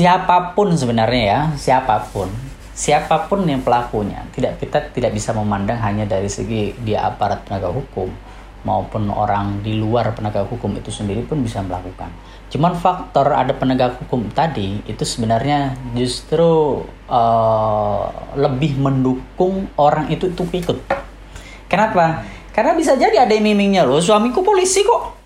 siapa pun sebenarnya ya siapa pun siapa pun yang pelakunya tidak kita tidak bisa memandang hanya dari segi dia aparat penegak hukum maupun orang di luar penegak hukum itu sendiri pun bisa melakukan. Cuman faktor ada penegak hukum tadi itu sebenarnya justru uh, lebih mendukung orang itu untuk ikut. Kenapa? Karena bisa jadi ada yang mimingnya loh, suamiku polisi kok.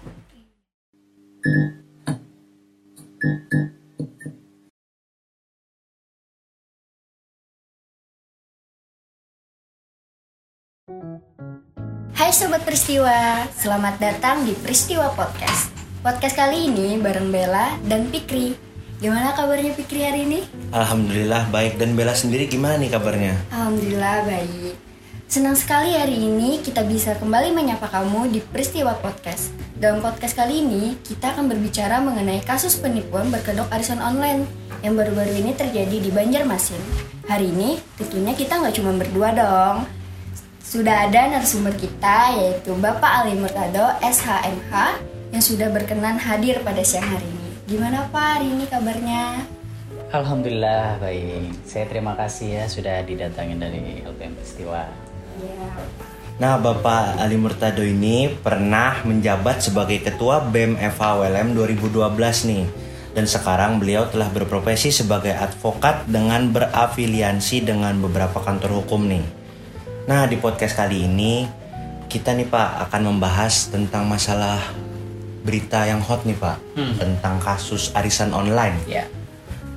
Hai Sobat Peristiwa, selamat datang di Peristiwa Podcast. Podcast kali ini bareng Bella dan Pikri Gimana kabarnya Pikri hari ini? Alhamdulillah baik. Dan Bella sendiri gimana nih kabarnya? Alhamdulillah baik. Senang sekali hari ini kita bisa kembali menyapa kamu di Peristiwa Podcast. Dalam podcast kali ini kita akan berbicara mengenai kasus penipuan berkedok arisan online Yang baru-baru ini terjadi di Banjarmasin. Hari ini tentunya kita nggak cuma berdua dong sudah ada narasumber kita yaitu Bapak Ali Murtado SHMH yang sudah berkenan hadir pada siang hari ini. Gimana Pak hari ini kabarnya? Alhamdulillah baik. Saya terima kasih ya sudah didatangin dari LPM Peristiwa. Ya. Nah, Bapak Ali Murtado ini pernah menjabat sebagai Ketua BEM FH WLM 2012 nih. Dan sekarang beliau telah berprofesi sebagai advokat dengan berafiliasi dengan beberapa kantor hukum nih. Nah, di podcast kali ini kita nih Pak akan membahas tentang masalah berita yang hot nih Pak hmm. tentang kasus arisan online. Yeah.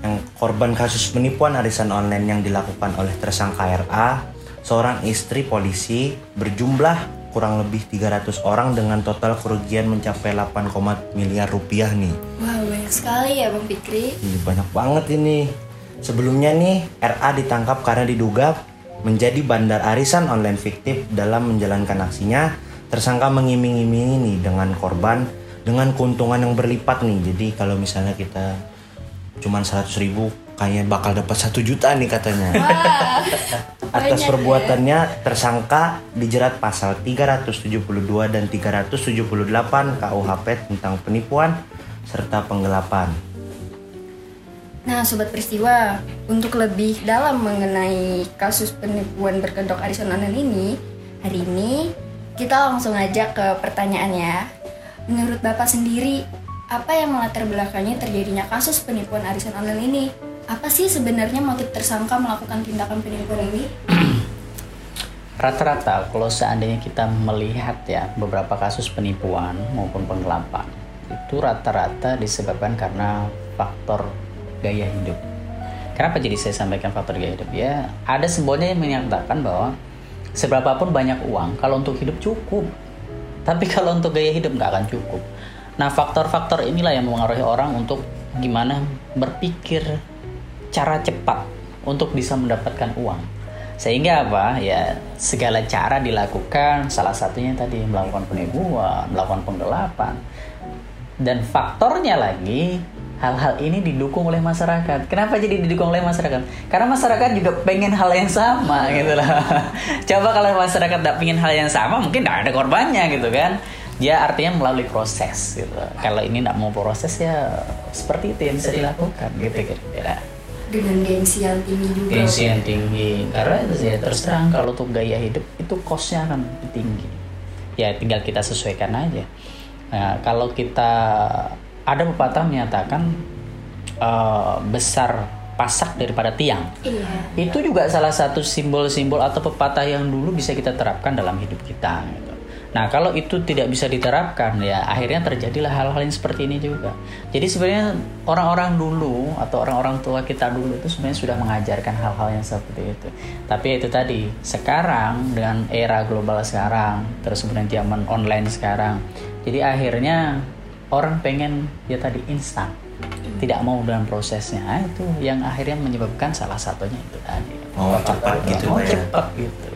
Yang korban kasus penipuan arisan online yang dilakukan oleh tersangka RA, seorang istri polisi berjumlah kurang lebih 300 orang dengan total kerugian mencapai 8, miliar rupiah nih. Wah, wow, banyak sekali ya Bang Fikri. Iya, banyak banget ini. Sebelumnya nih, RA ditangkap karena diduga menjadi bandar arisan online fiktif dalam menjalankan aksinya tersangka mengiming-imingi nih dengan korban dengan keuntungan yang berlipat nih jadi kalau misalnya kita cuman 100 ribu kayaknya bakal dapat satu juta nih katanya Wah, atas ya. perbuatannya ya. tersangka dijerat pasal 372 dan 378 KUHP tentang penipuan serta penggelapan Nah, sobat peristiwa, untuk lebih dalam mengenai kasus penipuan berkedok arisan online ini, hari ini kita langsung aja ke pertanyaannya. Menurut Bapak sendiri, apa yang melatar belakangnya terjadinya kasus penipuan arisan online ini? Apa sih sebenarnya motif tersangka melakukan tindakan penipuan ini? Rata-rata kalau seandainya kita melihat ya beberapa kasus penipuan maupun penggelapan itu rata-rata disebabkan karena faktor gaya hidup. Kenapa jadi saya sampaikan faktor gaya hidup? Ya, ada simbolnya yang menyatakan bahwa seberapapun banyak uang, kalau untuk hidup cukup. Tapi kalau untuk gaya hidup nggak akan cukup. Nah, faktor-faktor inilah yang mengaruhi orang untuk gimana berpikir cara cepat untuk bisa mendapatkan uang. Sehingga apa? Ya, segala cara dilakukan, salah satunya tadi melakukan penipuan, melakukan penggelapan. Dan faktornya lagi hal-hal ini didukung oleh masyarakat. Kenapa jadi didukung oleh masyarakat? Karena masyarakat juga pengen hal yang sama gitu lah. Coba kalau masyarakat tidak pengen hal yang sama, mungkin tidak ada korbannya gitu kan. Ya artinya melalui proses gitu. Kalau ini tidak mau proses ya seperti itu yang bisa dilakukan gitu kira-kira. Dengan gengsi yang tinggi juga. Gengsi yang tinggi. Karena ya terus terang kalau untuk gaya hidup itu costnya akan tinggi. Ya tinggal kita sesuaikan aja. Nah, kalau kita ada pepatah menyatakan uh, besar pasak daripada tiang. Iya. Itu juga salah satu simbol-simbol atau pepatah yang dulu bisa kita terapkan dalam hidup kita. Gitu. Nah, kalau itu tidak bisa diterapkan, ya akhirnya terjadilah hal-hal yang seperti ini juga. Jadi sebenarnya orang-orang dulu atau orang-orang tua kita dulu itu sebenarnya sudah mengajarkan hal-hal yang seperti itu. Tapi itu tadi, sekarang dengan era global sekarang, terus kemudian zaman online sekarang, jadi akhirnya orang pengen ya tadi instan. Tidak mau dalam prosesnya. Nah, itu yang akhirnya menyebabkan salah satunya itu tadi. Oh cepat gitu oh, ya. cepat gitu.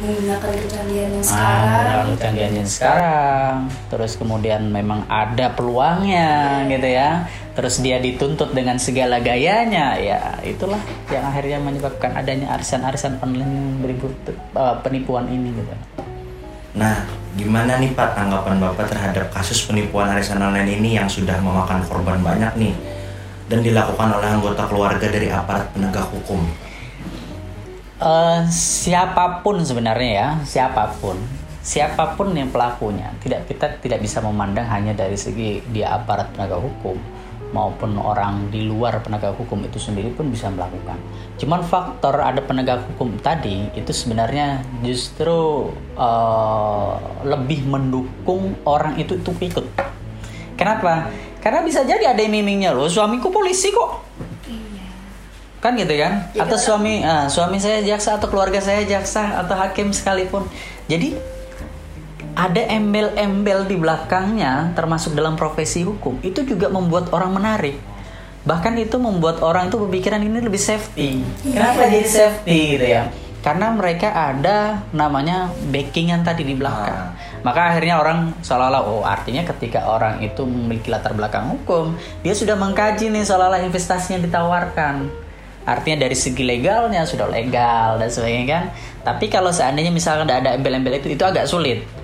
Menggunakan kecanggihan yang sekarang. ah, kecanggihan yang sekarang. Terus kemudian memang ada peluangnya gitu ya. Terus dia dituntut dengan segala gayanya. Ya itulah yang akhirnya menyebabkan adanya arisan-arisan online berikut uh, penipuan ini gitu nah Gimana nih Pak tanggapan Bapak terhadap kasus penipuan arisan online ini yang sudah memakan korban banyak nih? dan dilakukan oleh anggota keluarga dari aparat penegak hukum? Uh, siapa pun sebenarnya ya, siapa pun, siapa pun yang pelakunya, tidak kita tidak bisa memandang hanya dari segi dia aparat penegak hukum maupun orang di luar penegak hukum itu sendiri pun bisa melakukan. Cuman faktor ada penegak hukum tadi itu sebenarnya justru uh, lebih mendukung orang itu itu ikut. Kenapa? Karena bisa jadi ada yang mimingnya loh, suamiku polisi kok. Iya. Kan gitu kan? Ya, atau suami uh, suami saya jaksa atau keluarga saya jaksa atau hakim sekalipun. Jadi ada embel-embel di belakangnya termasuk dalam profesi hukum itu juga membuat orang menarik. Bahkan itu membuat orang itu berpikiran ini lebih safety. Kenapa jadi safety gitu ya? Karena mereka ada namanya backingan tadi di belakang. Ah. maka akhirnya orang seolah-olah oh artinya ketika orang itu memiliki latar belakang hukum dia sudah mengkaji nih seolah-olah investasinya ditawarkan. Artinya dari segi legalnya sudah legal dan sebagainya kan. Tapi kalau seandainya misalkan tidak ada embel-embel itu itu agak sulit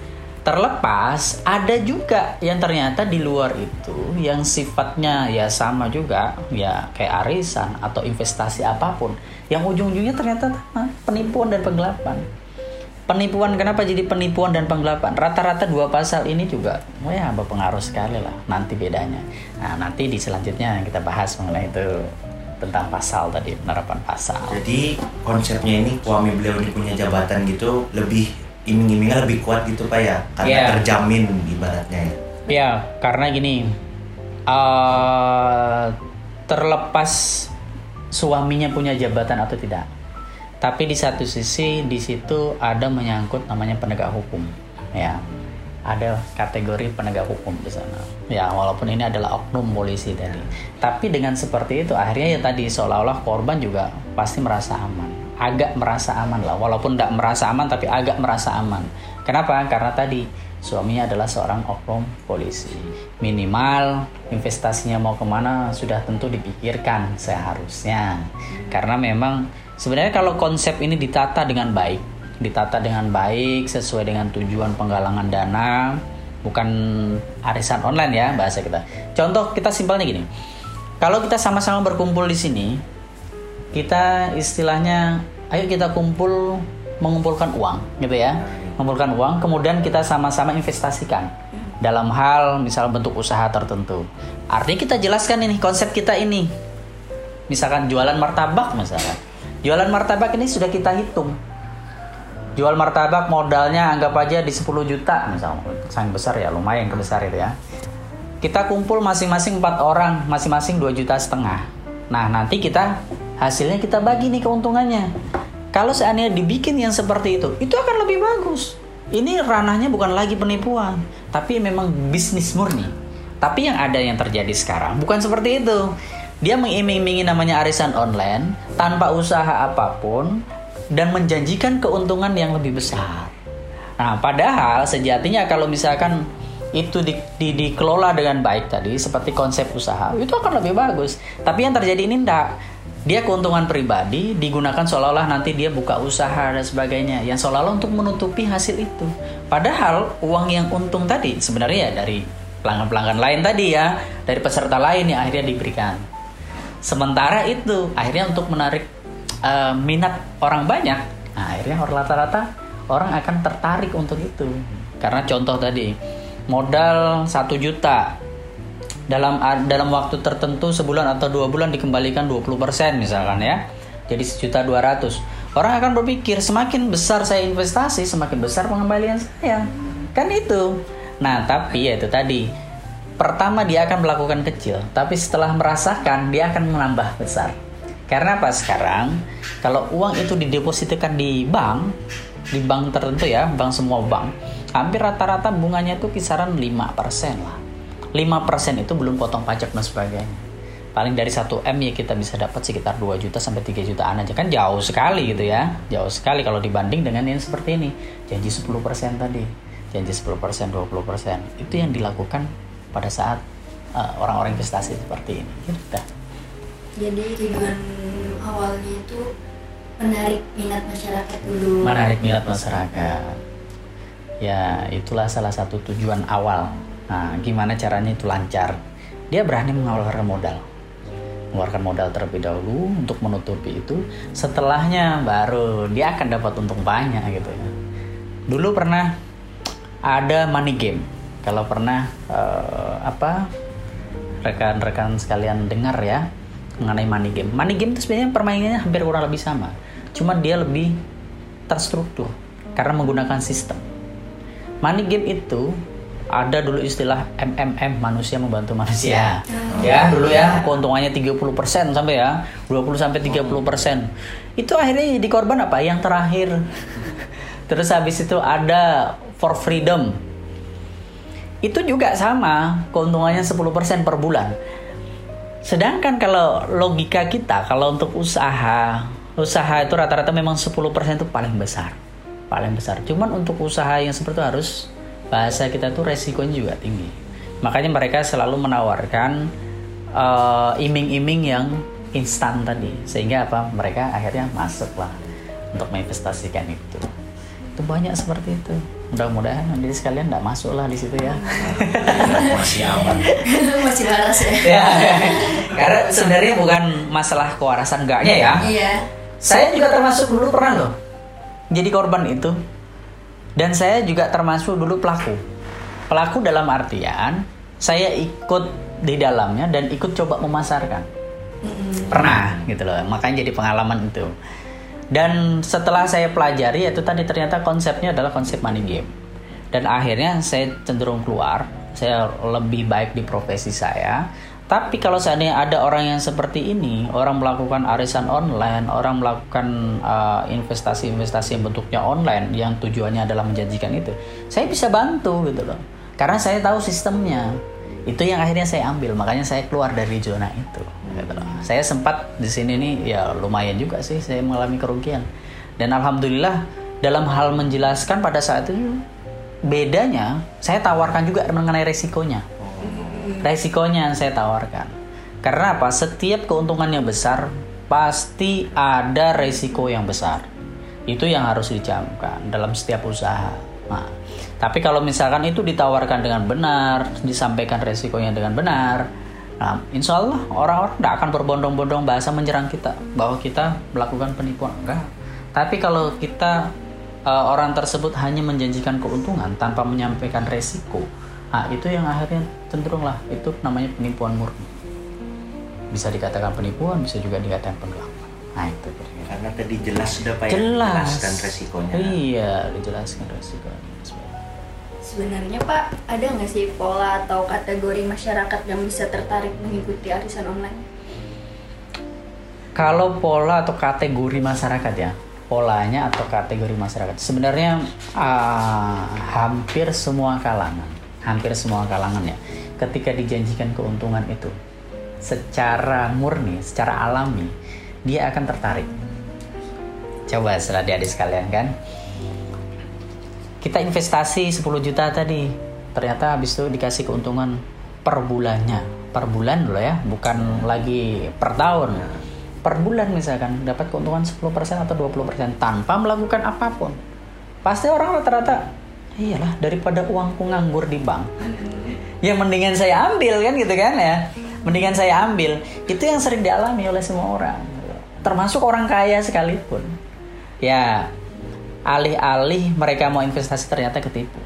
Terlepas ada juga yang ternyata di luar itu yang sifatnya ya sama juga ya kayak arisan atau investasi apa pun yang ujung-ujungnya ternyata penipuan dan penggelapan. Penipuan kenapa jadi penipuan dan penggelapan? Rata-rata dua pasal ini juga oh ya berpengaruh sekali lah nanti bedanya. Nah, nanti di selanjutnya kita bahas mengenai itu tentang pasal tadi penerapan pasal. Jadi konsepnya ini suami beliau ini punya jabatan gitu lebih iming-imingnya lebih kuat gitu pak ya? Karena yeah. terjamin ibaratnya ya. Ya karena gini uh, terlepas suaminya punya jabatan atau tidak tapi di satu sisi di situ ada menyangkut namanya penegak hukum ya. Ada kategori penegak hukum di sana. Ya walaupun ini adalah oknum polisi tadi. Tapi dengan seperti itu akhirnya ya tadi seolah-olah korban juga pasti merasa aman agak merasa aman lah. Walaupun tidak merasa aman tapi agak merasa aman. Kenapa? Karena tadi suaminya adalah seorang oknum polisi. Minimal investasinya mau ke mana sudah tentu dipikirkan seharusnya. Karena memang sebenarnya kalau konsep ini ditata dengan baik ditata dengan baik sesuai dengan tujuan penggalangan dana bukan arisan online ya bahasa kita. Contoh kita simpelnya gini. Kalau kita sama-sama berkumpul di sini kita istilahnya ayo kita kumpul mengumpulkan uang gitu ya. Mengumpulkan uang kemudian kita sama-sama investasikan. Dalam hal misal bentuk usaha tertentu. Artinya kita jelaskan ini konsep kita ini. Misalkan jualan martabak misalkan. Jualan martabak ini sudah kita hitung. Jual martabak modalnya anggap aja di 10 juta misalnya sangat besar ya lumayan kebesar itu ya. Kita kumpul masing-masing empat orang masing-masing 2 juta setengah. Nah, nanti kita hasilnya kita bagi nih keuntungannya. Kalau seandainya dibikin yang seperti itu, itu akan lebih bagus. Ini ranahnya bukan lagi penipuan, tapi memang bisnis murni. Tapi yang ada yang terjadi sekarang bukan seperti itu. Dia mengiming-imingi namanya arisan online tanpa usaha apa pun dan menjanjikan keuntungan yang lebih besar. Nah, padahal sejatinya kalau misalkan itu di, di, dikelola dengan baik tadi seperti konsep usaha itu akan lebih bagus tapi yang terjadi ini enggak dia keuntungan pribadi digunakan seolah-olah nanti dia buka usaha dan sebagainya yang seolah-olah untuk menutupi hasil itu. Padahal uang yang untung tadi sebenarnya ya dari pelanggan-pelanggan lain tadi ya dari peserta lain yang akhirnya diberikan. Sementara itu akhirnya untuk menarik uh, minat orang banyak nah, akhirnya rata-rata orang akan tertarik untuk itu. Karena contoh tadi modal satu juta dalam dalam waktu tertentu sebulan atau dua bulan dikembalikan 20% misalkan ya. Jadi sejuta dua ratus. Orang akan berpikir semakin besar saya investasi semakin besar pengembalian saya. Kan itu. Nah tapi ya itu tadi. Pertama dia akan melakukan kecil tapi setelah merasakan dia akan menambah besar. Karena apa? Sekarang kalau uang itu didepositkan di bank di bank tertentu ya bank semua bank hampir rata-rata bunganya itu kisaran 5% lah 5% itu belum potong pajak dan sebagainya. Paling dari 1 M ya kita bisa dapat sekitar 2 juta sampai 3 jutaan aja. Kan jauh sekali gitu ya. Jauh sekali kalau dibanding dengan yang seperti ini. Janji 10% tadi. Janji 10% 20% itu yang dilakukan pada saat uh, orang-orang investasi seperti ini. Gitu. Jadi tujuan awalnya itu menarik minat masyarakat dulu. Menarik minat masyarakat. Ya itulah salah satu tujuan awal nah gimana caranya itu lancar? Dia berani mengeluarkan modal. Mengeluarkan modal terlebih dahulu untuk menutupi itu. Setelahnya baru dia akan dapat untung banyak gitu ya. Dulu pernah ada money game. Kalau pernah uh, apa rekan-rekan sekalian dengar ya mengenai money game. Money game itu sebenarnya permainannya hampir kurang lebih sama. Cuma dia lebih terstruktur karena menggunakan sistem. Money game itu ada dulu istilah MMM manusia membantu manusia. Ya, dulu ya keuntungannya 30% sampai ya, 20 sampai 30%. Itu akhirnya jadi korban apa? Yang terakhir. Terus habis itu ada for freedom. Itu juga sama, keuntungannya 10% per bulan. Sedangkan kalau logika kita, kalau untuk usaha, usaha itu rata-rata memang 10% itu paling besar. Paling besar. Cuman untuk usaha yang seperti itu harus bahasa kita tuh resikonya juga tinggi. Makanya mereka selalu menawarkan uh, iming-iming yang instan tadi, sehingga apa mereka akhirnya masuk lah untuk menginvestasikan itu. Itu banyak seperti itu. Mudah-mudahan nanti sekalian tidak masuk lah di situ ya. Masih aman. Masih waras ya. ya. Karena sebenarnya bukan masalah kewarasan enggaknya ya. Iya. Saya juga termasuk dulu pernah loh jadi korban itu dan saya juga termasuk dulu pelaku. Pelaku dalam artian saya ikut di dalamnya dan ikut coba memasarkan. Pernah gitu loh. Makanya jadi pengalaman itu. Dan setelah saya pelajari itu tadi ternyata konsepnya adalah konsep money game. Dan akhirnya saya cenderung keluar. Saya lebih baik di profesi saya tapi kalau seandainya ada orang yang seperti ini, orang melakukan arisan online, orang melakukan uh, investasi-investasi yang bentuknya online yang tujuannya adalah menjanjikan itu, saya bisa bantu gitu loh. Karena saya tahu sistemnya. Itu yang akhirnya saya ambil, makanya saya keluar dari zona itu. Gitu loh. Saya sempat di sini nih ya lumayan juga sih saya mengalami kerugian. Dan alhamdulillah dalam hal menjelaskan pada saat itu bedanya saya tawarkan juga mengenai resikonya resikonya yang saya tawarkan. Karena apa? Setiap keuntungan yang besar pasti ada resiko yang besar. Itu yang harus dicamkan dalam setiap usaha. Nah, tapi kalau misalkan itu ditawarkan dengan benar, disampaikan resikonya dengan benar, nah, insya Allah orang-orang tidak akan berbondong-bondong bahasa menyerang kita bahwa kita melakukan penipuan. Enggak. Tapi kalau kita uh, orang tersebut hanya menjanjikan keuntungan tanpa menyampaikan resiko, Nah, itu yang akhirnya cenderung lah itu namanya penipuan murni. Bisa dikatakan penipuan, bisa juga dikatakan penggelapan. Nah, itu kira-kira. Karena tadi jelas sudah Pak ya, Jelas. jelaskan resikonya. Iya, dijelaskan resikonya. Sebenarnya Pak, ada nggak sih pola atau kategori masyarakat yang bisa tertarik mengikuti arisan online? Kalau pola atau kategori masyarakat ya, polanya atau kategori masyarakat sebenarnya ah, hampir semua kalangan hampir semua kalangan ya ketika dijanjikan keuntungan itu secara murni secara alami dia akan tertarik. Coba setelah adik sekalian kan? Kita investasi 10 juta tadi ternyata habis itu dikasih keuntungan per bulannya. Per bulan loh ya bukan lagi per tahun. Per bulan misalkan dapat keuntungan 10% atau 20% tanpa melakukan apa pun. Pasti orang rata-rata iyalah daripada uangku nganggur di bank ya mendingan saya ambil kan gitu kan ya. Mendingan saya ambil. Itu yang sering dialami oleh semua orang. Termasuk orang kaya sekalipun. Ya alih-alih mereka mau investasi ternyata ketipu.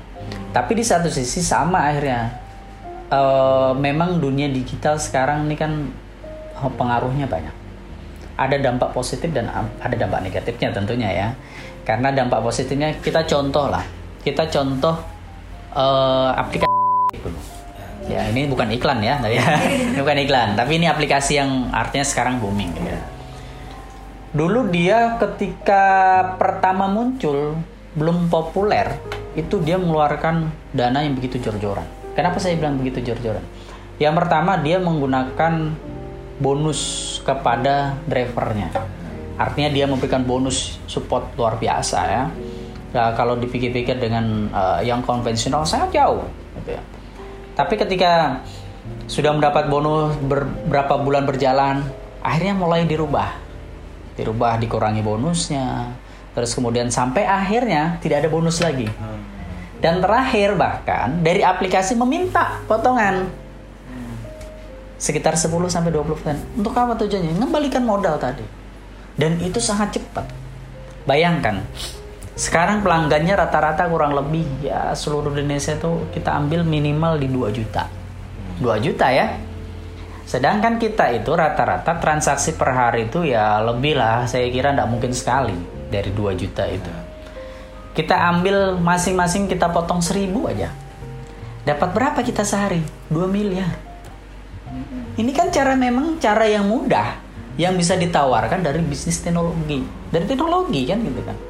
Tapi di satu sisi sama akhirnya. Uh, memang dunia digital sekarang ini kan pengaruhnya banyak. Ada dampak positif dan ada dampak negatifnya tentunya ya. Karena dampak positifnya kita contoh lah kita contoh uh, aplikasi ya ini bukan iklan ya ya ini bukan iklan. Tapi ini aplikasi yang artinya sekarang booming. Ya. dulu dia ketika pertama muncul belum populer itu dia mengeluarkan dana yang begitu jor-joran. Kenapa saya bilang begitu jor-joran? Yang pertama dia menggunakan bonus kepada drivernya. Artinya dia memberikan bonus support luar biasa ya Nah, kalau dipikir-pikir dengan uh, yang konvensional sangat jauh. Gitu ya. Tapi ketika sudah mendapat bonus beberapa bulan berjalan, akhirnya mulai dirubah, dirubah dikurangi bonusnya, terus kemudian sampai akhirnya tidak ada bonus lagi. Dan terakhir bahkan dari aplikasi meminta potongan. sekitar 10 sampai 20 persen. Untuk apa tujuannya? Ngembalikan modal tadi. Dan itu sangat cepat. Bayangkan, sekarang pelanggannya rata-rata kurang lebih ya seluruh Indonesia tuh kita ambil minimal di 2 juta. 2 juta ya. Sedangkan kita itu rata-rata transaksi per hari itu ya lebih lah, saya kira tidak mungkin sekali dari 2 juta itu. Kita ambil masing-masing kita potong seribu aja. Dapat berapa kita sehari? 2 miliar. Ini kan cara memang cara yang mudah yang bisa ditawarkan dari bisnis teknologi. Dari teknologi kan gitu kan.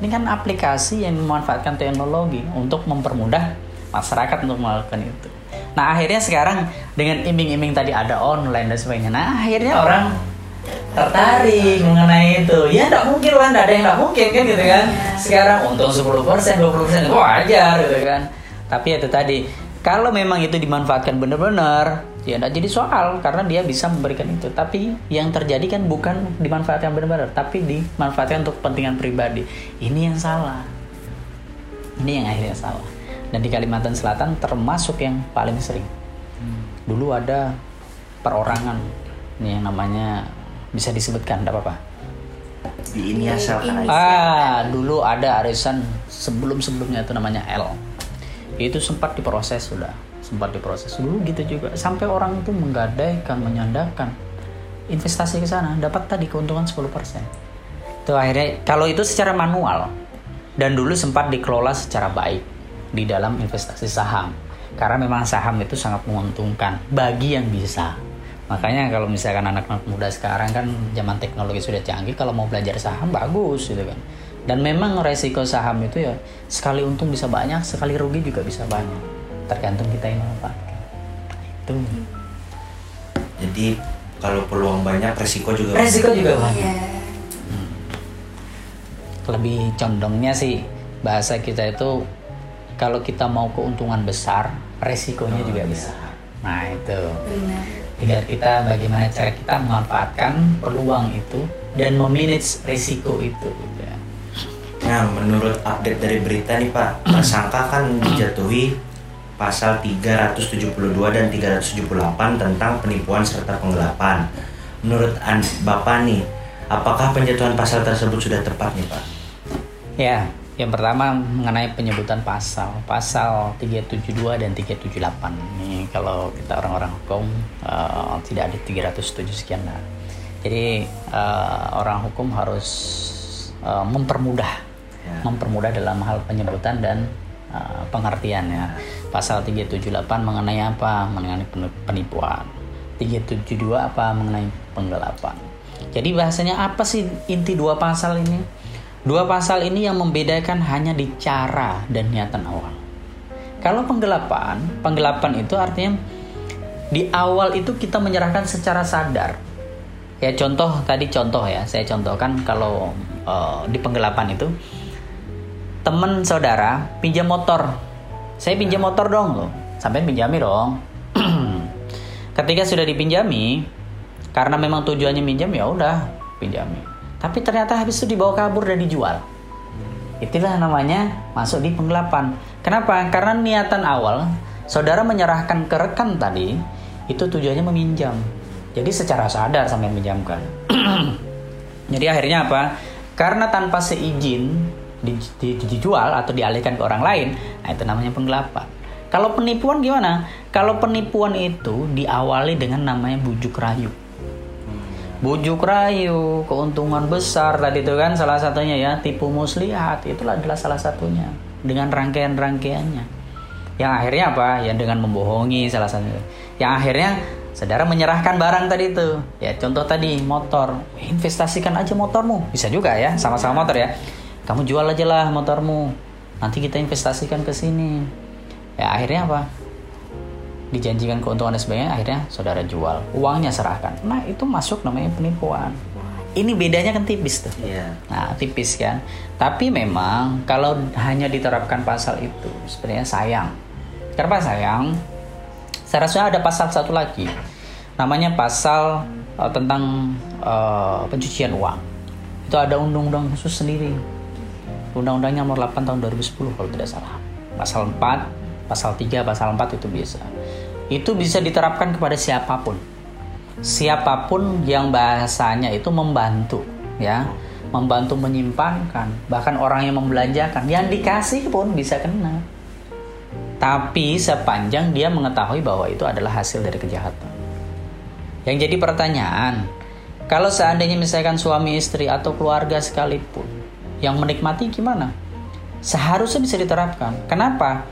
Ini kan aplikasi yang memanfaatkan teknologi untuk mempermudah masyarakat untuk melakukan itu. Nah akhirnya sekarang dengan iming-iming tadi ada online dan sebagainya. Nah akhirnya orang tertarik mengenai itu. Ya tidak mungkin lah, tidak ada yang tidak mungkin kan gitu kan. Sekarang untung 10%, 20% itu wajar gitu kan. Tapi itu tadi, kalau memang itu dimanfaatkan benar-benar, ya tidak jadi soal karena dia bisa memberikan itu. Tapi yang terjadi kan bukan dimanfaatkan benar-benar, tapi dimanfaatkan untuk kepentingan pribadi. Ini yang salah. Ini yang akhirnya salah. Dan di Kalimantan Selatan termasuk yang paling sering. Dulu ada perorangan ini yang namanya bisa disebutkan tidak apa-apa. Di ini aja. Ah, dulu ada arisan sebelum-sebelumnya itu namanya L. Itu sempat diproses sudah, sempat diproses dulu gitu juga. Sampai orang itu menggadaikan, menyandarkan investasi ke sana, dapat tadi keuntungan 10%. Itu akhirnya kalau itu secara manual dan dulu sempat dikelola secara baik di dalam investasi saham. Karena memang saham itu sangat menguntungkan bagi yang bisa. Makanya kalau misalkan anak-anak muda sekarang kan zaman teknologi sudah canggih, kalau mau belajar saham bagus gitu kan. Dan memang resiko saham itu ya sekali untung bisa banyak, sekali rugi juga bisa banyak. Tergantung kita yang memanfaatkan. Itu. Jadi kalau peluang banyak, resiko juga Resiko juga banyak. Iya. Lebih condongnya sih bahasa kita itu kalau kita mau keuntungan besar, resikonya juga besar. Nah itu. Benar. tinggal kita bagaimana cara kita memanfaatkan peluang itu dan memanage risiko itu ya. Nah, menurut update dari berita nih Pak, tersangka kan dijatuhi pasal 372 dan 378 tentang penipuan serta penggelapan. Menurut an Bapak nih, apakah penjatuhan pasal tersebut sudah tepat nih Pak? Ya, yang pertama mengenai penyebutan pasal, pasal 372 dan 378. Ini kalau kita orang-orang hukum eh, tidak ada 307 sekian lah. Jadi eh, orang hukum harus eh, mempermudah Ya. mempermudah dalam hal penyebutan dan uh, pengertian ya. Pasal 378 mengenai apa? Mengenai pen- penipuan. 372 apa? Mengenai penggelapan. Jadi bahasanya apa sih inti dua pasal ini? Dua pasal ini yang membedakan hanya di cara dan niatan awal. Kalau penggelapan, penggelapan itu artinya di awal itu kita menyerahkan secara sadar. Ya contoh tadi contoh ya, saya contohkan kalau uh, di penggelapan itu teman saudara pinjam motor. Saya pinjam motor dong loh. Sampai pinjami dong. Ketika sudah dipinjami karena memang tujuannya minjam ya udah pinjami. Tapi ternyata habis itu dibawa kabur dan dijual. Itulah namanya masuk di penggelapan. Kenapa? Karena niatan awal saudara menyerahkan ke rekan tadi itu tujuannya meminjam. Jadi secara sadar sampai meminjamkan. Jadi akhirnya apa? Karena tanpa seizin di- di- dijual atau dialihkan ke orang lain, nah itu namanya penggelapan. Kalau penipuan gimana? Kalau penipuan itu diawali dengan namanya bujuk rayu. Bujuk rayu, keuntungan besar tadi itu kan salah satunya ya, tipu muslihat itulah adalah salah satunya dengan rangkaian-rangkaiannya. Yang akhirnya apa? Yang dengan membohongi salah satunya. Yang akhirnya saudara menyerahkan barang tadi itu. Ya contoh tadi motor, investasikan aja motormu. Bisa juga ya, sama-sama motor ya. Kamu jual aja lah motormu. Nanti kita investasikan ke sini. Ya akhirnya apa? Dijanjikan keuntungan dan sebagainya, akhirnya saudara jual. Uangnya serahkan. Nah itu masuk namanya penipuan. Ini bedanya kan tipis tuh. Iya. Nah, tipis kan. Tapi memang kalau hanya diterapkan pasal itu sebenarnya sayang. Kenapa sayang? Saya rasa ada pasal satu lagi. Namanya pasal eh, tentang eh, pencucian uang. Itu ada undang-undang khusus sendiri. Undang-undangnya nomor 8 tahun 2010 kalau tidak salah. Pasal 4, pasal 3, pasal 4 itu biasa. itu bisa diterapkan kepada siapa pun. Siapa pun yang bahasanya itu membantu, ya, membantu menyimpankan, bahkan orang yang membelanjakan, yang dikasih pun bisa kena. Tapi sepanjang dia mengetahui bahwa itu adalah hasil dari kejahatan. Yang jadi pertanyaan, kalau seandainya misalkan suami istri atau keluarga sekalipun yang menikmati gimana? Seharusnya bisa diterapkan. Kenapa?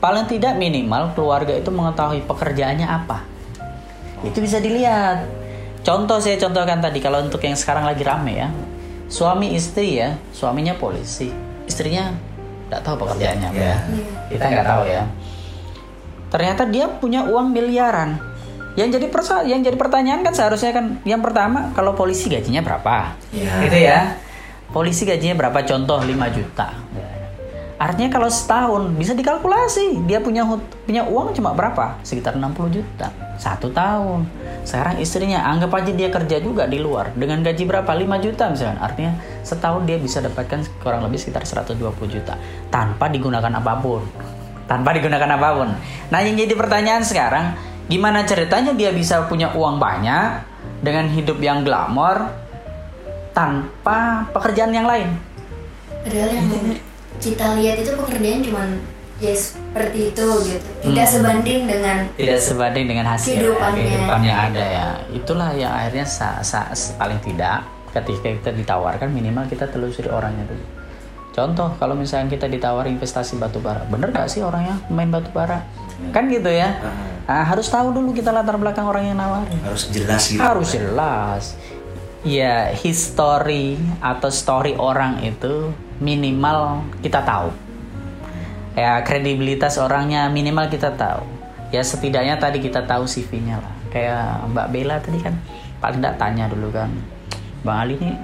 Paling tidak minimal keluarga itu mengetahui pekerjaannya apa. Itu bisa dilihat. Contoh saya contohkan tadi kalau untuk yang sekarang lagi rame ya. Suami istri ya, suaminya polisi, istrinya tidak tahu pekerjaannya apa ya. Kita nggak tahu ya. Ternyata dia punya uang miliaran. Yang jadi persa yang jadi pertanyaan kan seharusnya kan yang pertama kalau polisi gajinya berapa? Iya. Gitu ya. Polisi gajinya berapa? Contoh 5 juta. Artinya kalau setahun bisa dikalkulasi dia punya punya uang cuma berapa? Sekitar 60 juta. Satu tahun. Sekarang istrinya anggap aja dia kerja juga di luar dengan gaji berapa? 5 juta misalnya. Artinya setahun dia bisa dapatkan kurang lebih sekitar 120 juta tanpa digunakan apa pun. Tanpa digunakan apa pun. Nah, yang jadi pertanyaan sekarang, gimana ceritanya dia bisa punya uang banyak dengan hidup yang glamor tanpa pekerjaan yang lain? Padahal yang kita lihat itu pekerjaan cuman ya seperti itu gitu. Tidak sebanding dengan tidak sebanding dengan hasil Kehidupannya. kehidupan yang ada ya. Itulah yang akhirnya sa, sa- paling tidak ketika kita ditawarkan minimal kita telusuri orangnya dulu. Contoh kalau misalnya kita ditawar investasi batu bara bener gak sih orangnya main batu bara kan gitu ya. Nah, harus tahu dulu kita latar belakang orang yang nawarin. Harus jelas gitu harus jelas ya history atau story orang itu minimal kita tahu. Ya kredibilitas orangnya minimal kita tahu. Ya setidaknya tadi kita tahu CV-nya lah. Kayak Mbak Bella tadi kan paling tidak tanya dulu kan Bang Ali ini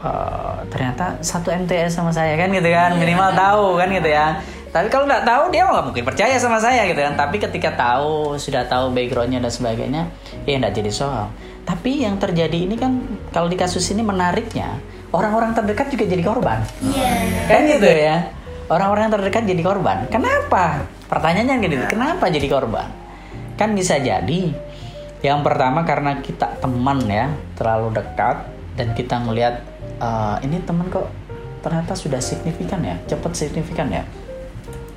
eh, ternyata satu MTS sama saya kan gitu kan minimal tahu kan gitu ya. Tapi kalau nggak tahu dia nggak mungkin percaya sama saya gitu kan. Tapi ketika tahu sudah tahu backgroundnya dan sebagainya ya nggak jadi soal tapi yang terjadi ini kan kalau di kasus ini menariknya orang-orang terdekat juga jadi korban. Iya. kan gitu ya? orang-orang yang terdekat jadi korban. Kenapa? Pertanyaannya gitu kenapa jadi korban? Kan bisa jadi yang pertama karena kita teman ya terlalu dekat dan kita ngelihat "Eh, ini teman kok ternyata sudah signifikan ya cepat signifikan ya.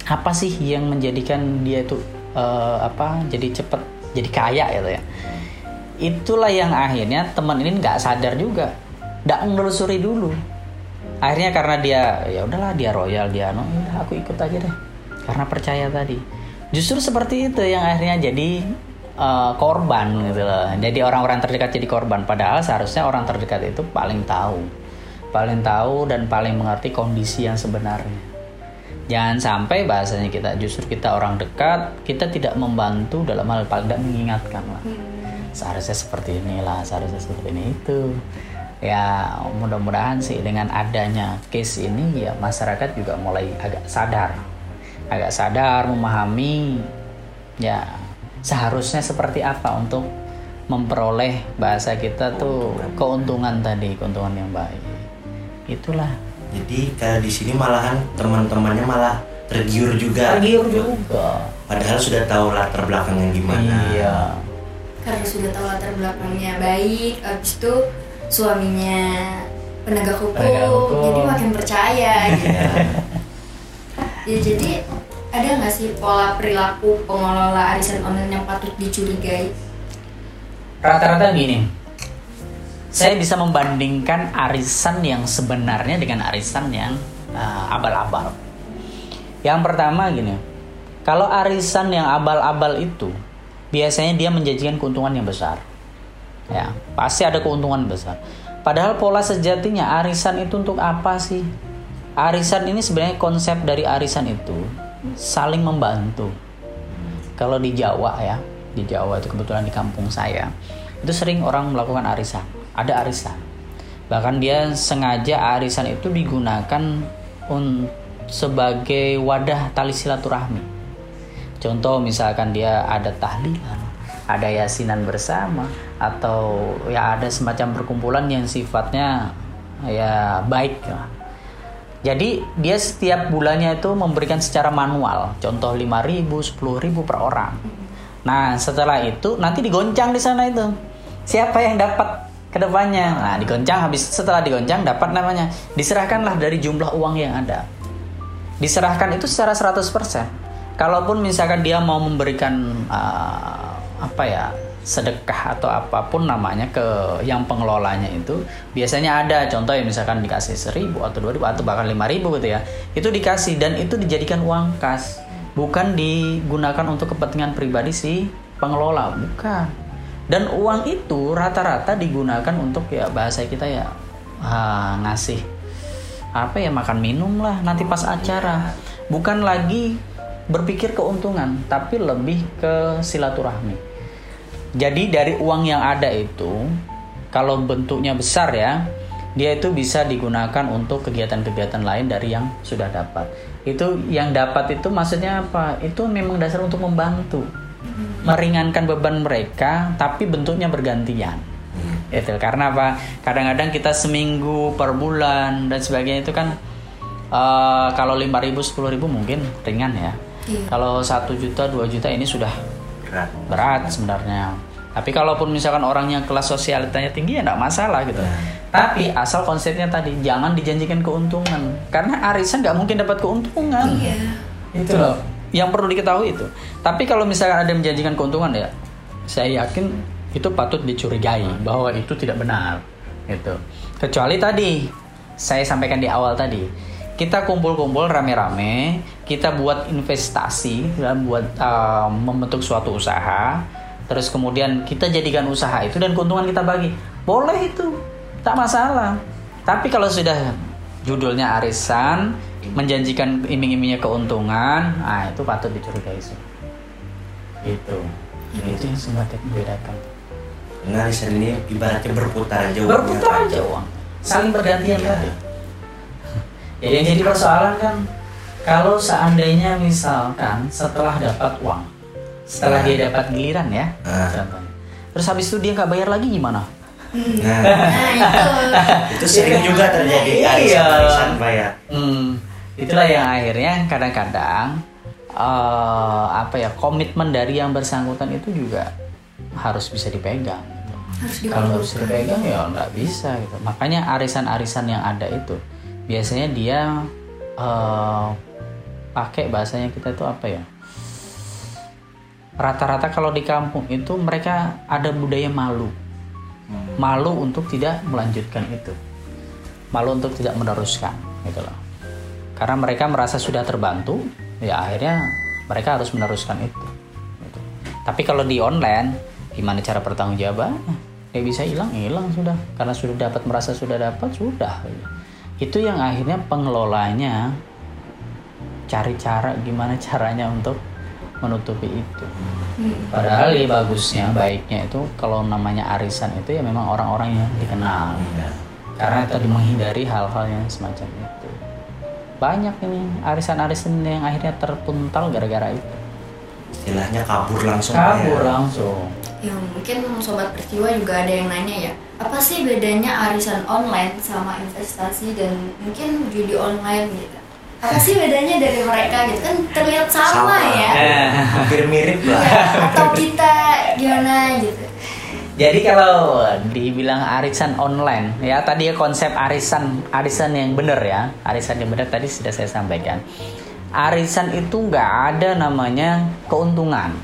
Apa sih yang menjadikan dia itu eh, apa jadi cepet jadi kaya gitu ya itulah yang akhirnya teman ini nggak sadar juga. Nggak menelusuri dulu. Akhirnya karena dia ya udahlah dia royal dia no udah aku ikut aja deh. Karena percaya tadi. Justru seperti itu yang akhirnya jadi eh, korban gitu loh. Jadi orang-orang terdekat jadi korban. Padahal seharusnya orang terdekat itu paling tahu. Paling tahu dan paling mengerti kondisi yang sebenarnya. Jangan sampai bahasanya kita justru kita orang dekat, kita tidak membantu dalam hal paling tidak mengingatkan lah. Seharusnya seperti inilah, seharusnya seperti ini itu. Ya mudah-mudahan sih dengan adanya case ini ya masyarakat juga mulai agak sadar, agak sadar memahami ya seharusnya seperti apa untuk memperoleh bahasa kita tuh keuntungan tadi, keuntungan yang baik. Itulah jadi kalau di sini malahan teman-temannya malah tergiur juga tergiur juga. padahal sudah tahu latar belakangnya gimana Iya. Karena sudah tahu latar belakangnya baik, abis itu suaminya penegak hukum, Penegak hukum. jadi makin percaya gitu. ya jadi ada nggak sih pola perilaku pengelola arisan online yang patut dicurigai? Rata-rata gini. Saya bisa membandingkan arisan yang sebenarnya dengan arisan yang uh, abal-abal. Yang pertama gini. Kalau arisan yang abal-abal itu biasanya dia menjanjikan keuntungan yang besar. Ya, pasti ada keuntungan besar. Padahal pola sejatinya arisan itu untuk apa sih? Arisan ini sebenarnya konsep dari arisan itu saling membantu. Kalau di Jawa ya, di Jawa itu kebetulan di kampung saya, itu sering orang melakukan arisan. Ada arisan. Bahkan dia sengaja arisan itu digunakan un- sebagai wadah tali silaturahmi. Contoh misalkan dia ada tahlilan, ada yasinan bersama atau ya ada semacam perkumpulan yang sifatnya ya baik lah. Jadi dia setiap bulannya itu memberikan secara manual, contoh 5.000, 10.000 per orang. Nah, setelah itu nanti digoncang di sana itu. Siapa yang dapat ke depannya? Nah, digoncang habis setelah digoncang dapat namanya. Diserahkanlah dari jumlah uang yang ada. Diserahkan itu secara 100%. Kalaupun misalkan dia mau memberikan uh, apa ya sedekah atau apa pun namanya ke yang pengelolanya itu biasanya ada. Contoh ya misalkan dikasih seribu atau dua ribu atau bahkan lima ribu gitu ya. Itu dikasih dan itu dijadikan uang kas. Bukan digunakan untuk kepentingan pribadi si pengelola bukan. Dan uang itu rata-rata digunakan untuk ya bahasa kita ya ah, ngasih apa ya makan minum lah nanti pas acara. Bukan lagi berpikir keuntungan tapi lebih ke silaturahmi jadi dari uang yang ada itu, kalau bentuknya besar ya, dia itu bisa digunakan untuk kegiatan-kegiatan lain dari yang sudah dapat. Itu yang dapat itu maksudnya apa? Itu memang dasar untuk membantu, meringankan beban mereka, tapi bentuknya bergantian. Itu karena apa? Kadang-kadang kita seminggu per bulan dan sebagainya itu kan uh, kalau 5.000 10.000 mungkin ringan ya. Iya. Kalau satu juta dua juta ini sudah berat, berat sebenarnya. Tapi kalaupun misalkan orangnya kelas sosialitanya tinggi ya tidak masalah gitu. Ya. Tapi asal konsepnya tadi jangan dijanjikan keuntungan karena arisan nggak mungkin dapat keuntungan. Iya. Itu loh. Yang perlu diketahui itu. Tapi kalau misalkan ada yang menjanjikan keuntungan ya, saya yakin itu patut dicurigai bahwa itu tidak benar. Gitu. Kecuali tadi saya sampaikan di awal tadi kita kumpul-kumpul rame-rame, kita buat investasi dan buat uh, membentuk suatu usaha, terus kemudian kita jadikan usaha itu dan keuntungan kita bagi, boleh itu, tak masalah. Tapi kalau sudah judulnya arisan, menjanjikan iming-imingnya keuntungan, nah itu patut dicurigai sih. Itu, ya, itu yang sebenarnya membedakan. Nah, arisan ini ibaratnya berputar aja Berputar aja uang, saling bergantian ya. tadi ya yang jadi persoalan kan kalau seandainya misalkan setelah dapat uang setelah dia dapat giliran ya uh. contohnya. Terus habis itu dia nggak bayar lagi gimana? Nah, nah itu. Itu sering juga terjadi iya. arisan bayar. Hmm, itulah yang akhirnya kadang-kadang uh, apa ya komitmen dari yang bersangkutan itu juga harus bisa dipegang harus kalau harus dipegang ya nggak bisa gitu. Makanya arisan-arisan yang ada itu biasanya dia uh, pakai bahasanya kita itu apa ya? Rata-rata kalau di kampung itu mereka ada budaya malu. Hmm. malu untuk tidak melanjutkan itu. Malu untuk tidak meneruskan gitu loh. Karena mereka merasa sudah terbantu ya akhirnya mereka harus meneruskan itu gitu. tapi kalau di online gimana cara pertanggungjawaban? Ya bisa hilang hilang sudah. Karena sudah dapat merasa sudah dapat sudah. Itu yang akhirnya pengelolanya cari cara gimana caranya untuk menutupi itu. Padahal ya bagusnya, baiknya itu kalau namanya arisan itu ya memang orang-orang yang dikenal. Karena tadi menghindari hal-hal yang semacam itu. Banyak ini arisan-arisan yang akhirnya terpuntal gara-gara itu. Istilahnya kabur langsung. Kabur ya. langsung. Ya mungkin sobat peristiwa juga ada yang nanya ya apa sih bedanya arisan online sama investasi dan mungkin judi online gitu apa sih bedanya dari mereka gitu? Kan terlihat sama, sama. ya. Hampir mirip lah. Ya, atau kita gimana gitu? Jadi kalau dibilang arisan online ya tadi ya konsep arisan arisan yang benar ya. Arisan yang benar tadi sudah saya sampaikan. Arisan itu nggak ada namanya keuntungan.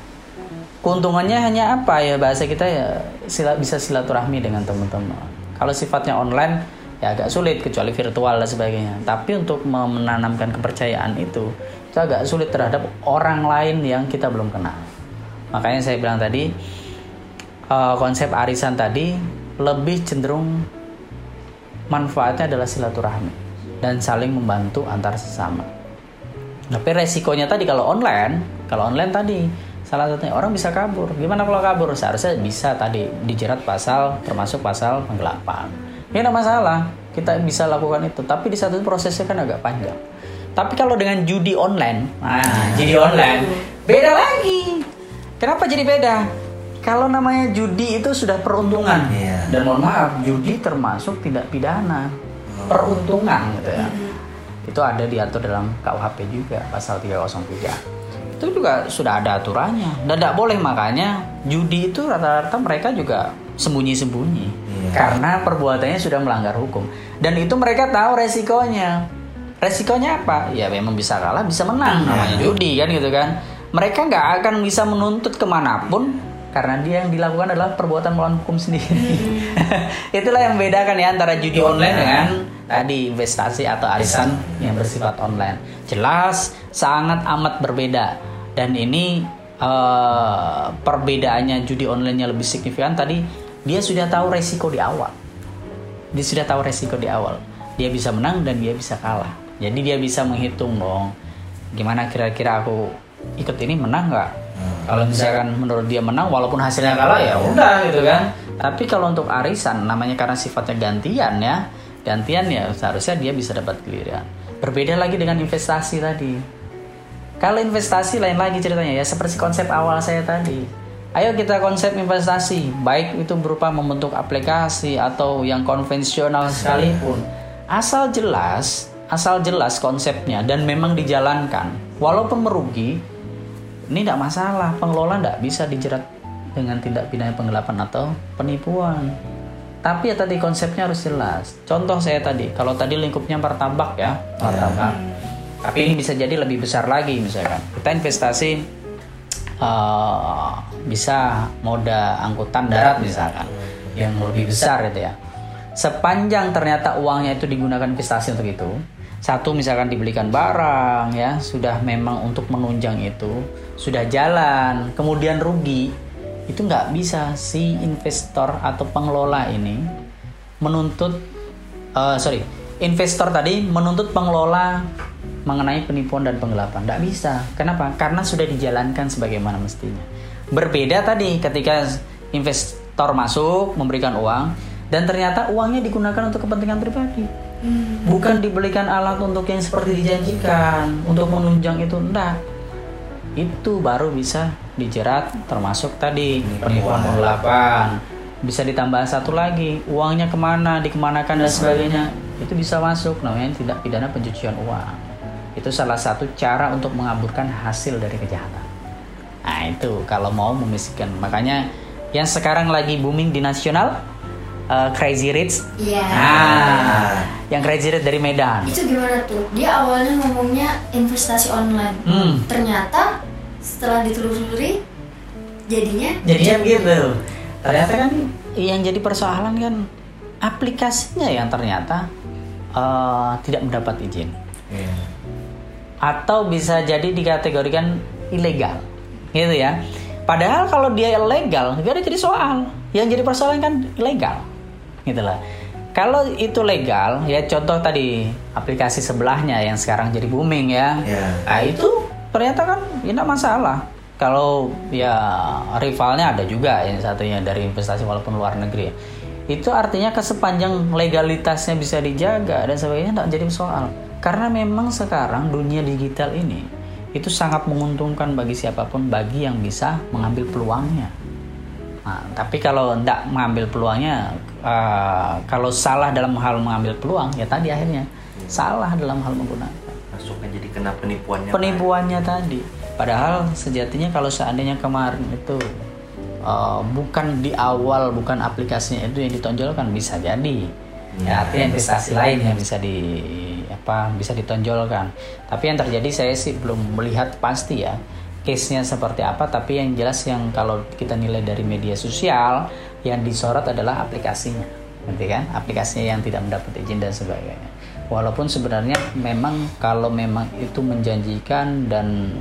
Keuntungannya hanya apa ya? Bahasa kita ya sila, bisa silaturahmi dengan teman-teman. Kalau sifatnya online ya agak sulit kecuali virtual dan sebagainya. Tapi untuk menanamkan kepercayaan itu itu agak sulit terhadap orang lain yang kita belum kenal. Makanya saya bilang tadi uh, konsep arisan tadi lebih cenderung manfaatnya adalah silaturahmi dan saling membantu antar sesama. Tapi resikonya tadi kalau online kalau online tadi salah satunya orang bisa kabur. Gimana kalau kabur? Seharusnya bisa tadi dijerat pasal termasuk pasal penggelapan ini tidak masalah. Kita bisa lakukan itu. Tapi di satu prosesnya kan agak panjang. Tapi kalau dengan judi online nah judi online beda lagi. Kenapa jadi beda? Kalau namanya judi itu sudah peruntungan. Yeah. dan mohon maaf judi termasuk tidak pidana. Peruntungan gitu ya. Itu ada diatur dalam KUHP juga pasal 303 itu juga sudah ada aturannya. Dan tidak boleh makanya judi itu rata-rata mereka juga sembunyi-sembunyi Iya. karena perbuatannya sudah melanggar hukum. Dan itu mereka tahu resikonya. Resikonya apa? Ya memang bisa kalah bisa menang. Namanya judi kan gitu kan. Mereka nggak akan bisa menuntut ke mana pun karena dia yang dilakukan adalah perbuatan melawan hukum sendiri. Itulah yang membedakan ya antara judi online dengan tadi investasi atau arisan yang bersifat online. Jelas sangat amat berbeda. Dan ini eh, perbedaannya judi online-nya lebih signifikan. Tadi dia sudah tahu resiko di awal. Dia sudah tahu resiko di awal. Dia bisa menang dan dia bisa kalah. Jadi dia bisa menghitung dong gimana kira-kira aku ikut ini menang nggak? Kalau misalkan menurut dia menang walaupun hasilnya kalah ya udah gitu kan? Tapi kalau untuk arisan namanya karena sifatnya gantian ya. Gantian ya seharusnya dia bisa dapat giliran. Berbeda lagi dengan investasi tadi. Kalau investasi lain lagi ceritanya ya seperti konsep awal saya tadi. Ayo kita konsep investasi, baik itu berupa membentuk aplikasi atau yang konvensional sekalipun. Asal jelas, asal jelas konsepnya dan memang dijalankan. Walaupun merugi, ini tidak masalah. Pengelola tidak bisa dijerat dengan tindak pidana penggelapan atau penipuan. Tapi ya tadi konsepnya harus jelas. Contoh saya tadi, kalau tadi lingkupnya martabak ya, martabak. Tapi ini bisa jadi lebih besar lagi misalkan. Kita investasi eh, bisa moda angkutan darat misalkan yang lebih besar itu ya. Sepanjang ternyata uangnya itu digunakan investasi untuk itu, satu misalkan dibelikan barang ya, sudah memang untuk menunjang itu, sudah jalan, kemudian rugi, itu nggak bisa si investor atau pengelola ini menuntut eh, sorry investor tadi menuntut pengelola mengenai penipuan dan penggelapan. Tidak bisa. Kenapa? Karena sudah dijalankan sebagaimana mestinya. Berbeda tadi ketika investor masuk memberikan uang dan ternyata uangnya digunakan untuk kepentingan pribadi. Bukan dibelikan alat untuk yang seperti dijanjikan untuk menunjang itu enggak itu baru bisa dijerat termasuk tadi penipuan penggelapan. bisa ditambah satu lagi uangnya ke mana dikemanakan dan sebagainya. itu bisa masuk namanya tidak pidana pencucian uang itu salah satu cara untuk mengaburkan hasil dari kejahatan nah itu kalau mau memisikan makanya yang sekarang lagi booming di nasional eh, Crazy Rich Iya. nah yang Crazy Rich dari Medan Itu gimana tuh? Dia awalnya ngomongnya investasi online. Hmm. Ternyata setelah ditelusuri jadinya jadinya gitu ternyata kan yang jadi persoalan kan aplikasinya yang ternyata eh, tidak mendapat izin Iya. Atau bisa jadi dikategorikan ilegal. Gitu ya. Padahal kalau dia ilegal gak ada jadi soal. Yang jadi persoalan kan ilegal gitu lah. Kalau itu legal ya contoh tadi aplikasi sebelahnya yang sekarang jadi booming ya. Iya. nah itu ternyata kan ya tidak masalah. Kalau ya rivalnya ada juga yang satunya dari investasi walaupun luar negeri ya. itu artinya kesepanjang legalitasnya bisa dijaga dan sebagainya tidak jadi soal karena memang sekarang dunia digital ini itu sangat menguntungkan bagi siapa pun bagi yang bisa mengambil peluangnya Nah, tapi kalau tidak mengambil peluangnya, eh, kalau salah dalam hal mengambil peluang, ya tadi akhirnya salah dalam hal menggunakan Masuknya jadi kena penipuannya. penipuannya tadi. Padahal sejatinya kalau seandainya kemarin itu eh, bukan di awal, bukan aplikasinya itu yang ditonjolkan bisa jadi. Ya, artinya investasi lain yang bisa di apa bisa ditonjolkan. Tapi yang terjadi saya sih belum melihat pasti ya case-nya seperti apa. Tapi yang jelas yang kalau kita nilai dari media sosial yang disorot adalah aplikasinya, ngerti kan? Aplikasinya yang tidak mendapat izin dan sebagainya. Walaupun sebenarnya memang kalau memang itu menjanjikan dan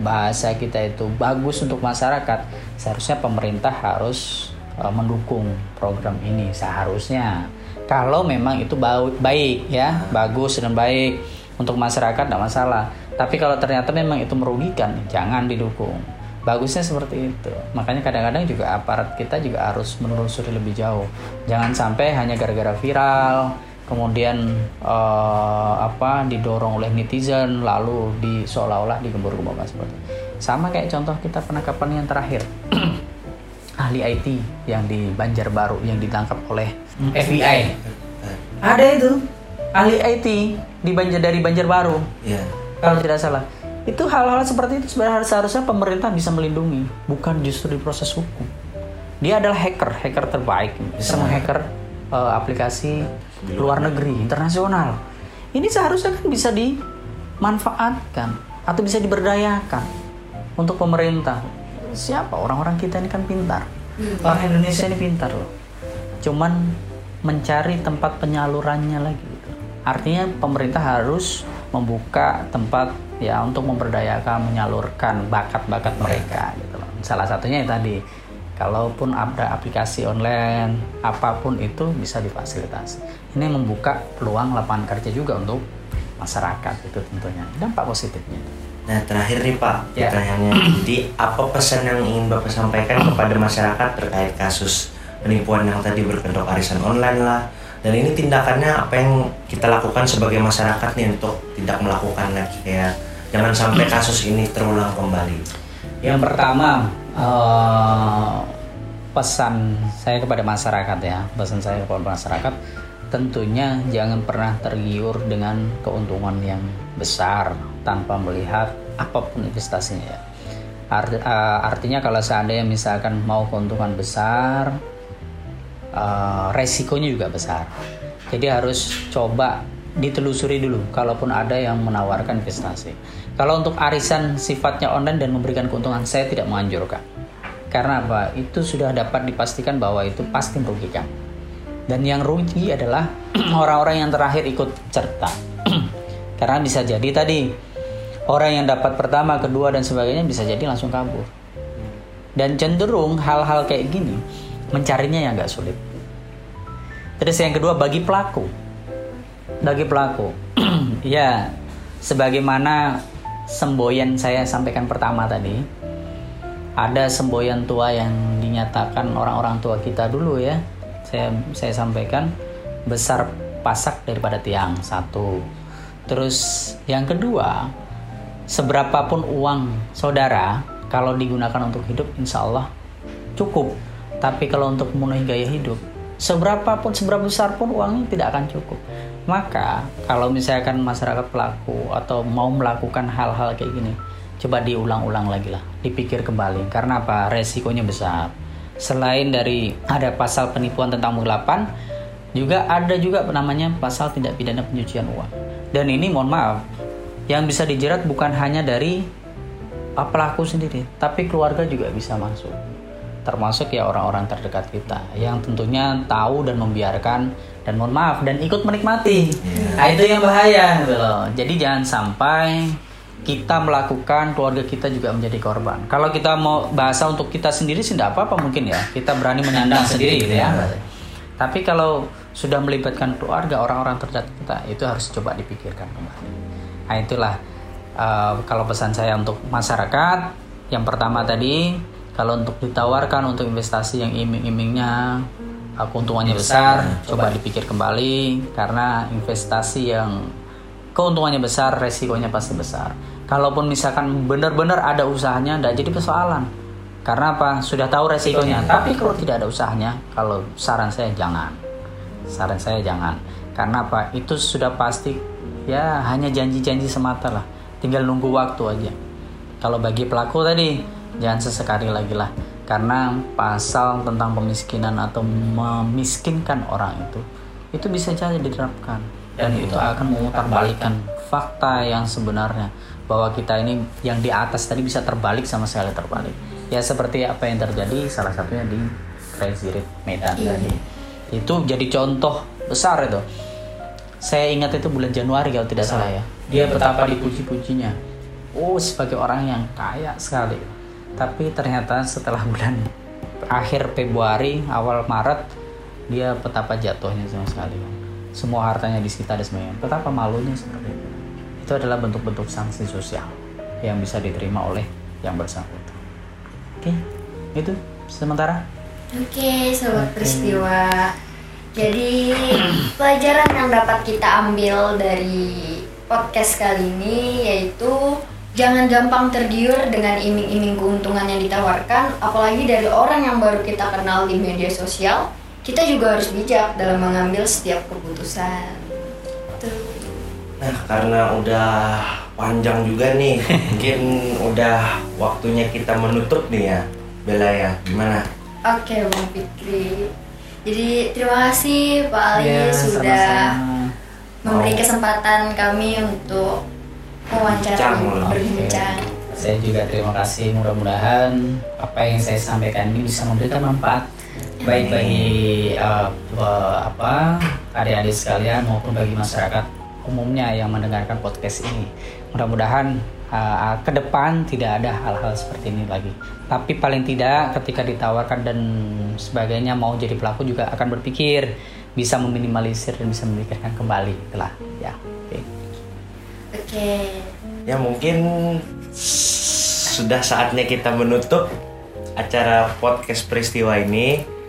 bahasa kita itu bagus untuk masyarakat, seharusnya pemerintah harus uh, mendukung program ini seharusnya. Kalau memang itu baik ya, bagus dan baik untuk masyarakat tidak masalah. Tapi kalau ternyata memang itu merugikan, jangan didukung. Bagusnya seperti itu. Makanya kadang-kadang juga aparat kita juga harus menelusuri lebih jauh. Jangan sampai hanya gara-gara viral, kemudian eh, apa didorong oleh netizen lalu di seolah-olah digembur-gemburkan seperti itu. Sama kayak contoh kita penangkapan yang terakhir. ahli IT yang di Banjarbaru yang ditangkap oleh FBI. Ada itu ahli IT di Banjar dari Banjarbaru. Iya. kalau tidak salah. itu hal-hal seperti itu sebenarnya seharusnya pemerintah bisa melindungi bukan justru di proses hukum. Dia adalah hacker hacker terbaik. Bisa menghacker uh, aplikasi luar. negeri internasional. Ini seharusnya kan bisa dimanfaatkan atau bisa diberdayakan untuk pemerintah siapa? Orang-orang kita ini kan pintar. Orang Indonesia ini pintar loh. Cuman mencari tempat penyalurannya lagi gitu. artinya pemerintah harus membuka tempat ya untuk memberdayakan menyalurkan bakat-bakat mereka gitu loh. Salah satunya yang tadi kalaupun ada aplikasi online apa pun itu bisa difasilitasi. Ini membuka peluang lapangan kerja juga untuk masyarakat itu tentunya. Dampak positifnya Nah terakhir nih Pak Ya. pertanyaannya. Jadi apa pesan yang ingin Bapak sampaikan kepada masyarakat terkait kasus penipuan yang tadi berkedok arisan online lah? Dan ini tindakannya apa yang kita lakukan sebagai masyarakat nih untuk tidak melakukan lagi? Kayak Jangan sampai kasus ini terulang kembali. Yang pertama eh, pesan saya kepada masyarakat ya, pesan saya kepada masyarakat tentunya jangan pernah tergiur dengan keuntungan yang besar tanpa melihat apa pun investasinya ya. Art- eh, artinya kalau seandainya misalkan mau keuntungan besar, eh, resikonya juga besar. Jadi harus coba ditelusuri dulu kalaupun ada yang menawarkan investasi. Kalau untuk arisan sifatnya online dan memberikan keuntungan saya tidak menganjurkan. Karena apa? Itu sudah dapat dipastikan bahwa itu pasti merugikan. Dan yang rugi adalah orang-orang yang terakhir ikut serta. Karena bisa jadi tadi orang yang dapat pertama, kedua dan sebagainya bisa jadi langsung kabur. Dan cenderung hal-hal kayak gini mencarinya yang nggak sulit. Terus yang kedua bagi pelaku, bagi pelaku, ya sebagaimana semboyan saya sampaikan pertama tadi, ada semboyan tua yang dinyatakan orang-orang tua kita dulu ya. Saya saya sampaikan besar pasak daripada tiang satu. Terus yang kedua, seberapapun uang saudara kalau digunakan untuk hidup insya Allah cukup. Tapi kalau untuk memenuhi gaya hidup, seberapapun seberapa besar pun uangnya tidak akan cukup. Maka kalau misalkan masyarakat pelaku atau mau melakukan hal-hal kayak gini, coba diulang-ulang lagi lah, dipikir kembali. Karena apa? Resikonya besar. Selain dari ada pasal penipuan tentang penggelapan, juga ada juga namanya pasal tindak pidana pencucian uang. Dan ini mohon maaf, yang bisa dijerat bukan hanya dari uh, pelaku sendiri, tapi keluarga juga bisa masuk. Termasuk ya orang-orang terdekat kita yang tentunya tahu dan membiarkan dan mohon maaf dan ikut menikmati. Nah, itu yang bahaya loh. Jadi jangan sampai kita melakukan keluarga kita juga menjadi korban. Kalau kita mau bahasa untuk kita sendiri sih tidak apa-apa mungkin ya. Kita berani menyandang sendiri gitu ya. Tapi kalau sudah melibatkan keluarga orang-orang terdekat kita itu harus coba dipikirkan kembali. Nah itulah uh, kalau pesan saya untuk masyarakat yang pertama tadi kalau untuk ditawarkan untuk investasi yang iming-imingnya uh, keuntungannya besar, coba dipikir kembali karena investasi yang keuntungannya besar, resikonya pasti besar. Kalaupun misalkan benar-benar ada usahanya, tidak jadi persoalan. Karena apa? Sudah tahu resikonya. Tapi kalau tidak ada usahanya, kalau saran saya jangan. Saran saya jangan. Karena apa? Itu sudah pasti ya hanya janji-janji semata lah. Tinggal nunggu waktu aja. Kalau bagi pelaku tadi, jangan sesekali lagi lah. Karena pasal tentang pemiskinan atau memiskinkan orang itu, itu bisa saja diterapkan. Dan itu akan memutarbalikkan fakta yang sebenarnya bahwa kita ini yang di atas tadi bisa terbalik sama sekali terbalik. Ya seperti apa yang terjadi salah satunya di Crazy Rich Medan tadi. Itu jadi contoh besar itu. Saya ingat itu bulan Januari kalau tidak salah ya. Dia betapa dipuji-pujinya. Oh sebagai orang yang kaya sekali. Tapi ternyata setelah bulan akhir Februari awal Maret dia betapa jatuhnya sama sekali. Semua hartanya disita dan sebagainya. Betapa malunya seperti itu. Itu adalah bentuk-bentuk sanksi sosial yang bisa diterima oleh yang bersangkutan. Oke, itu sementara. Oke, sobat peristiwa. Jadi pelajaran yang dapat kita ambil dari podcast kali ini yaitu jangan gampang tergiur dengan iming-iming keuntungan yang ditawarkan, apalagi dari orang yang baru kita kenal di media sosial. Kita juga harus bijak dalam mengambil setiap keputusan. Nah, karena udah panjang juga nih, mungkin udah waktunya kita menutup nih ya, Bella ya. Gimana? Oke Bang Fikri. Jadi terima kasih Pak Ali Ya, sudah sama-sama. memberi Mau. kesempatan kami untuk wawancara berbincang. Saya juga terima kasih. Mudah-mudahan apa yang saya sampaikan ini bisa memberikan manfaat baik bagi eh, be- apa adik-adik sekalian maupun bagi masyarakat umumnya yang mendengarkan podcast ini. Mudah-mudahan eh, ke depan tidak ada hal-hal seperti ini lagi. Tapi paling tidak ketika ditawarkan dan sebagainya mau jadi pelaku juga akan berpikir bisa meminimalisir dan bisa memikirkan kembali itulah ya. Oke. Oke. Ya mungkin sudah saatnya kita menutup acara podcast peristiwa ini.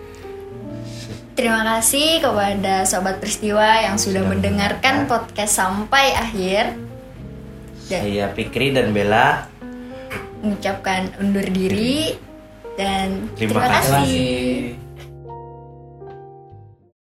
Terima kasih kepada sobat peristiwa yang sudah Sudah mendengarkan podcast sampai akhir. Dan Saya Fikri dan Bella. mengucapkan undur diri dan Terima terima kasih. kasih.